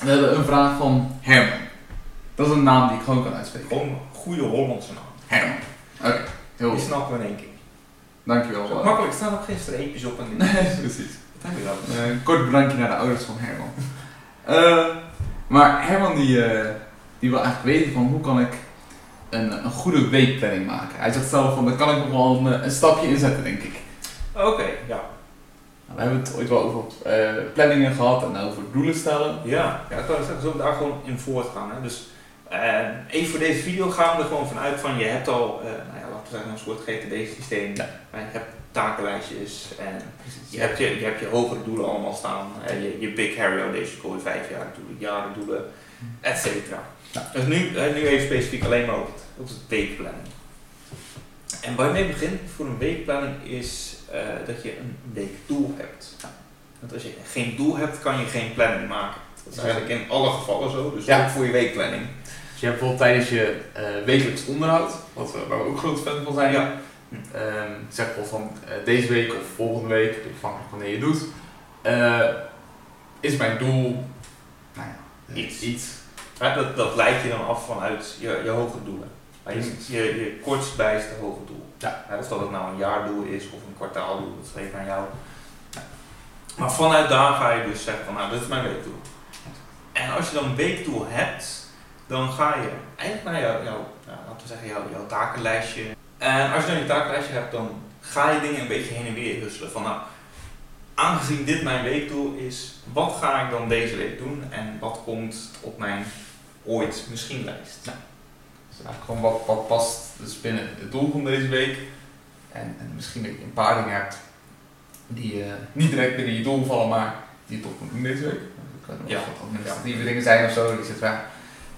We hebben een vraag van Herman. Dat is een naam die ik gewoon kan uitspreken. Gewoon een goede Hollandse naam. Herman. Oké, heel Die goed. snappen we in één keer. Dankjewel. Zo eh. makkelijk, er staan ook geen streepjes op en. Nee, precies. Dat heb je wel. Eh, een kort bedankje naar de ouders van Herman. Eh, maar Herman die, die wil eigenlijk weten van hoe kan ik een, een goede weekplanning maken. Hij zegt zelf van daar kan ik nog wel een, een stapje in zetten denk ik. Oké, ja. We hebben het ooit wel over eh, planningen gehad en over doelen stellen. Ja, ja ik kan zeggen, zullen we daar gewoon in voortgaan. Hè? Dus eh, even voor deze video gaan we er gewoon vanuit van je hebt al, eh, nou ja, laten we zeggen, een soort GTD-systeem. Ja. Je hebt takenlijstjes en je hebt je, je, hebt je hogere doelen allemaal staan. Eh, je, je big audacious goal, je vijf jaar doelen, jaren doelen, et cetera. Ja. Dus nu, eh, nu even specifiek alleen maar op het, op weekplanning. En waar je mee begint voor een weekplanning is eh, dat je een weekdoel hebt. Want als je geen doel hebt, kan je geen planning maken. Dat is eigenlijk in alle gevallen zo, dus Ja. ook voor je weekplanning. Dus je hebt bijvoorbeeld tijdens je eh, wekelijks onderhoud, wat we, waar we ook groot fan van zijn. Ja. Ehm, zeg bijvoorbeeld van eh, deze week of volgende week, afhankelijk van wanneer je het doet, eh, is mijn doel nou ja, Iets. iets. Ja, dat, dat leid je dan af vanuit je, je hoge doelen. Maar je, je, je kortstbijste hoge doel. Ja. of dat het nou een jaardoel is of een kwartaaldoel, dat even aan jou. Maar vanuit daar ga je dus zeggen van nou, dit is mijn weekdoel. En als je dan een weekdoel hebt, dan ga je eigenlijk naar jouw, jouw nou, laten we zeggen, jouw, jouw takenlijstje. En als je dan je takenlijstje hebt, dan ga je dingen een beetje heen en weer husselen. Van nou, aangezien dit mijn weekdoel is, wat ga ik dan deze week doen en wat komt op mijn ooit misschien lijst? Eigenlijk gewoon wat, wat past dus binnen het doel van deze week. En, en misschien dat je een paar dingen hebt die eh, niet direct binnen je doel vallen, maar die je toch moet doen deze week. Dat kunnen Ja. wat administratieve dingen zijn of zo. Die zit ja,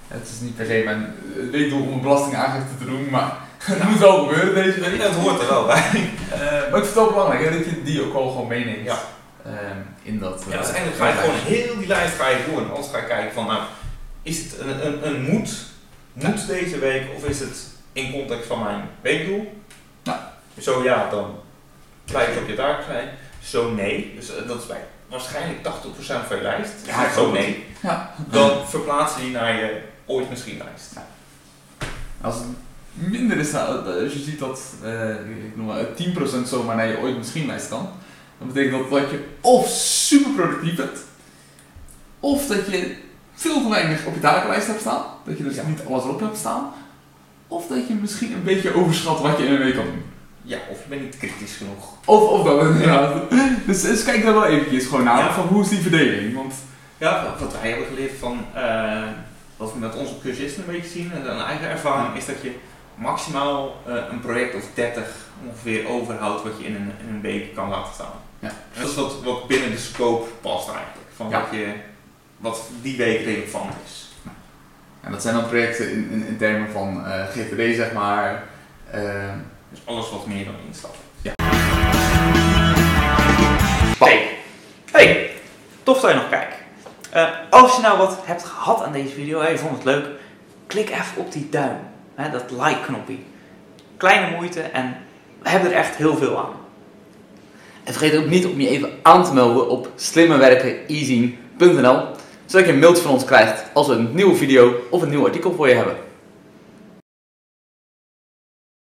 het is niet per se mijn eh, weekdoel om een belastingaangifte te doen, maar het moet wel gebeuren deze week. Dat hoort er wel bij. Eh, maar ik vind het wel belangrijk hè, dat je die ook wel gewoon meeneemt Ja. ehm, in dat. Ja, dus eh, eigenlijk ga je gewoon heel die lijst ga je door en alles ga je kijken van, nou, is het een, een, een moet, moet deze week of is het in context van mijn weekdoel? Ja. Zo ja, dan blijf je op je taak zijn. Zo nee, dus eh, dat is bij waarschijnlijk 80% van je lijst. Ja, zo nee. Ja. Dan verplaats je die naar je ooit misschien lijst. Als het minder is, nou, als je ziet dat eh, ik noem maar, 10% zomaar naar je ooit misschien lijst kan, dan betekent dat dat je of super productief bent, of dat je veel te weinig op je takenlijst hebt staan, dat je dus Ja. niet alles erop hebt staan, of dat je misschien een beetje overschat wat je in een week kan doen. Ja, of je bent niet kritisch genoeg. Of, of dat inderdaad. dus, dus kijk daar wel eventjes gewoon naar, Ja. van hoe is die verdeling, want Ja, wat- wij hebben geleerd van, eh, wat we met onze cursisten een beetje zien, en een eigen ervaring, is dat je maximaal eh, een project of 30 ongeveer overhoudt wat je in een, in een week kan laten staan. Ja. Dat is wat, wat binnen de scope past eigenlijk, van wat, je, wat die week relevant is. en dat zijn dan projecten in, in, in termen van eh GTD zeg maar, eh, Dus alles wat meer dan instappen. Ja. Hey. hey, tof dat je nog kijkt. Eh, als je nou wat hebt gehad aan deze video en je vond het leuk, klik even op die duim, hè, dat like-knopje. Kleine moeite en we hebben er echt heel veel aan. En vergeet ook niet om je even aan te melden op slimmerwerkeneasy.nl, zodat je een mailtje van ons krijgt als we een nieuwe video of een nieuw artikel voor je hebben.